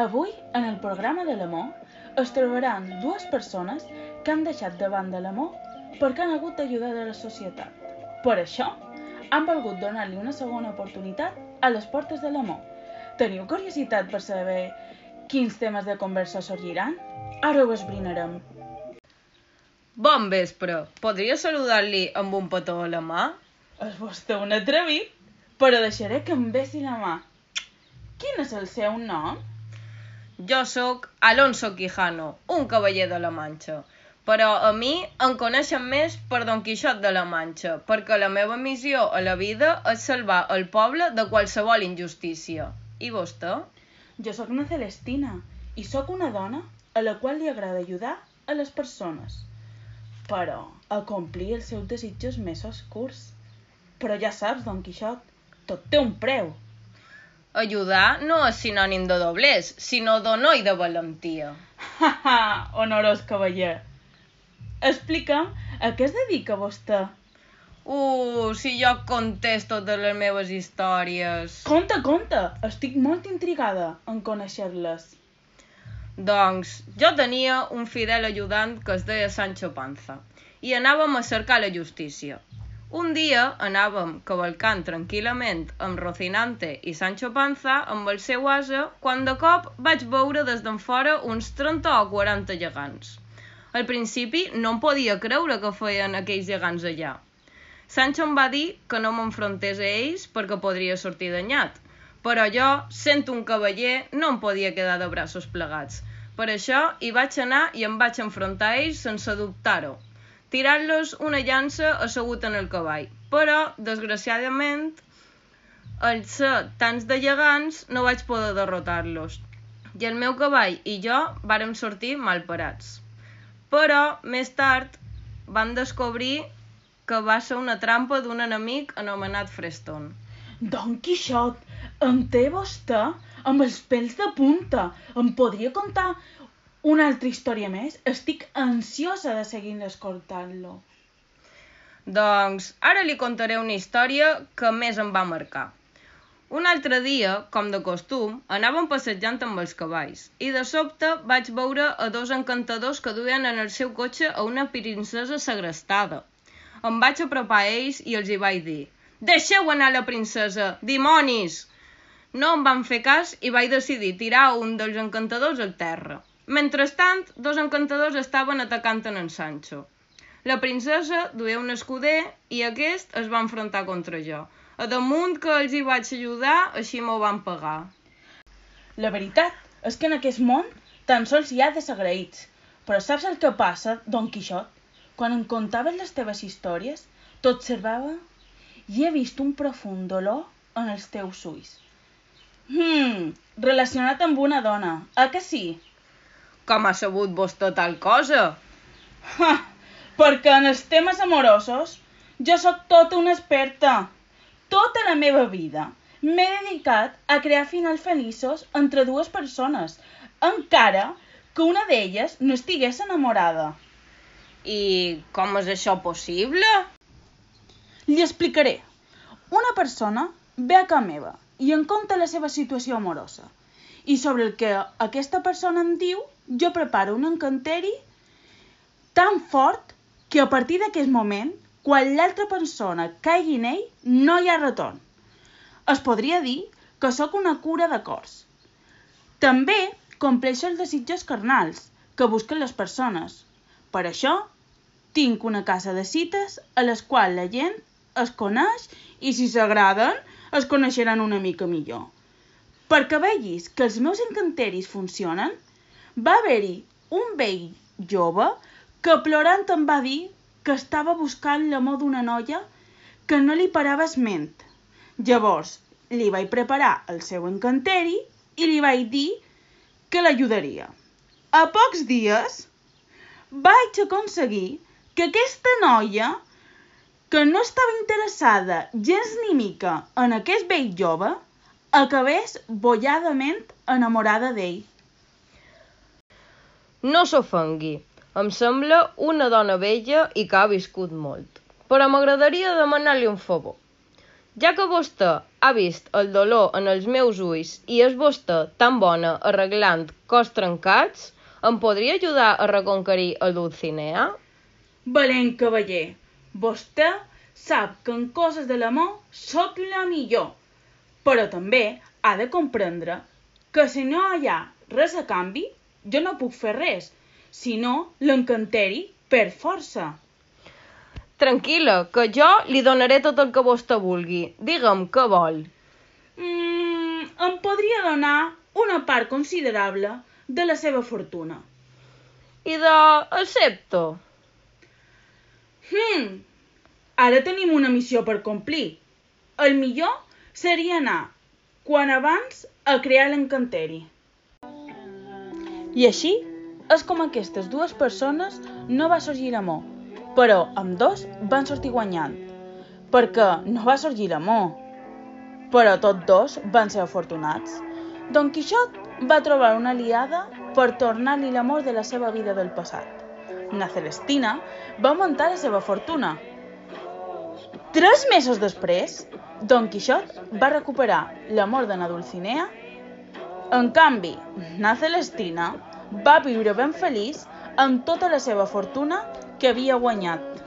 Avui, en el programa de l'amor, es trobaran dues persones que han deixat de banda l'amor perquè han hagut d'ajudar de la societat. Per això, han volgut donar-li una segona oportunitat a les portes de l'amor. Teniu curiositat per saber quins temes de conversa sorgiran? Ara ho esbrinarem. Bon vespre. Podria saludar-li amb un petó a la mà? És vostè un atrevit, però deixaré que em besi la mà. Quin és el seu nom? Jo sóc Alonso Quijano, un cavaller de la Manxa. Però a mi em coneixen més per Don Quixot de la Manxa, perquè la meva missió a la vida és salvar el poble de qualsevol injustícia. I vostè? Jo sóc una Celestina i sóc una dona a la qual li agrada ajudar a les persones, però a complir els seus desitjos més oscurs. Però ja saps, Don Quixot, tot té un preu. Ajudar no és sinònim de doblers, sinó d'honor i de valentia. Ha, ha, honorós cavaller. Explica'm a què es dedica vostè? Uh, si jo contés totes les meves històries. Conta, conta, estic molt intrigada en conèixer-les. Doncs jo tenia un fidel ajudant que es deia Sancho Panza i anàvem a cercar la justícia. Un dia anàvem cavalcant tranquil·lament amb Rocinante i Sancho Panza amb el seu ase quan de cop vaig veure des d'en fora uns 30 o 40 gegants. Al principi no em podia creure que feien aquells gegants allà. Sancho em va dir que no m'enfrontés a ells perquè podria sortir danyat, però jo, sent un cavaller, no em podia quedar de braços plegats. Per això hi vaig anar i em vaig enfrontar a ells sense dubtar-ho, tirant-los una llança assegut en el cavall. Però, desgraciadament, al ser tants de gegants, no vaig poder derrotar-los. I el meu cavall i jo vàrem sortir mal parats. Però, més tard, van descobrir que va ser una trampa d'un enemic anomenat Freston. Don Quixot, em té vostè amb els pèls de punta. Em podria contar una altra història més? Estic ansiosa de seguir escoltant-lo. Doncs ara li contaré una història que més em va marcar. Un altre dia, com de costum, anàvem passejant amb els cavalls i de sobte vaig veure a dos encantadors que duien en el seu cotxe a una princesa segrestada. Em vaig apropar a ells i els hi vaig dir «Deixeu anar la princesa, dimonis!» No em van fer cas i vaig decidir tirar un dels encantadors al terra. Mentrestant, dos encantadors estaven atacant en en Sancho. La princesa duia un escuder i aquest es va enfrontar contra jo. A damunt que els hi vaig ajudar, així m'ho van pagar. La veritat és que en aquest món tan sols hi ha desagraïts. Però saps el que passa, Don Quixot? Quan em contaves les teves històries, t'observava i he vist un profund dolor en els teus ulls. Hmm, relacionat amb una dona, a que sí? Com ha sabut vostè tal cosa? Ha, perquè en els temes amorosos jo sóc tota una experta. Tota la meva vida m'he dedicat a crear finals feliços entre dues persones, encara que una d'elles no estigués enamorada. I com és això possible? Li explicaré. Una persona ve a casa meva i em conta la seva situació amorosa. I sobre el que aquesta persona em diu, jo preparo un encanteri tan fort que a partir d'aquest moment, quan l'altra persona caigui en ell, no hi ha retorn. Es podria dir que sóc una cura de cors. També compleixo els desitjos carnals que busquen les persones. Per això, tinc una casa de cites a les quals la gent es coneix i si s'agraden es coneixeran una mica millor. Perquè veguis que els meus encanteris funcionen, va haver-hi un vell jove que plorant em va dir que estava buscant l'amor d'una noia que no li parava esment. Llavors, li vaig preparar el seu encanteri i li vaig dir que l'ajudaria. A pocs dies vaig aconseguir que aquesta noia, que no estava interessada gens ni mica en aquest vell jove, acabés bolladament enamorada d'ell. No s'ofengui. Em sembla una dona vella i que ha viscut molt. Però m'agradaria demanar-li un favor. Ja que vostè ha vist el dolor en els meus ulls i és vostè tan bona arreglant cos trencats, em podria ajudar a reconquerir el Dulcinea? Valent cavaller, vostè sap que en coses de l'amor sóc la millor, però també ha de comprendre que si no hi ha res a canvi, jo no puc fer res, sinó l'encanteri per força. Tranquil·la, que jo li donaré tot el que vostè vulgui. Digue'm què vol. Mm, em podria donar una part considerable de la seva fortuna. I de accepto. Hmm, ara tenim una missió per complir. El millor seria anar quan abans a crear l'encanteri. I així és com aquestes dues persones no va sorgir l'amor, però amb dos van sortir guanyant, perquè no va sorgir l'amor, però tots dos van ser afortunats. Don Quixot va trobar una aliada per tornar-li l'amor de la seva vida del passat. Na Celestina va augmentar la seva fortuna. Tres mesos després, Don Quixot va recuperar l'amor de na Dulcinea. En canvi, na Celestina va viure ben feliç amb tota la seva fortuna que havia guanyat.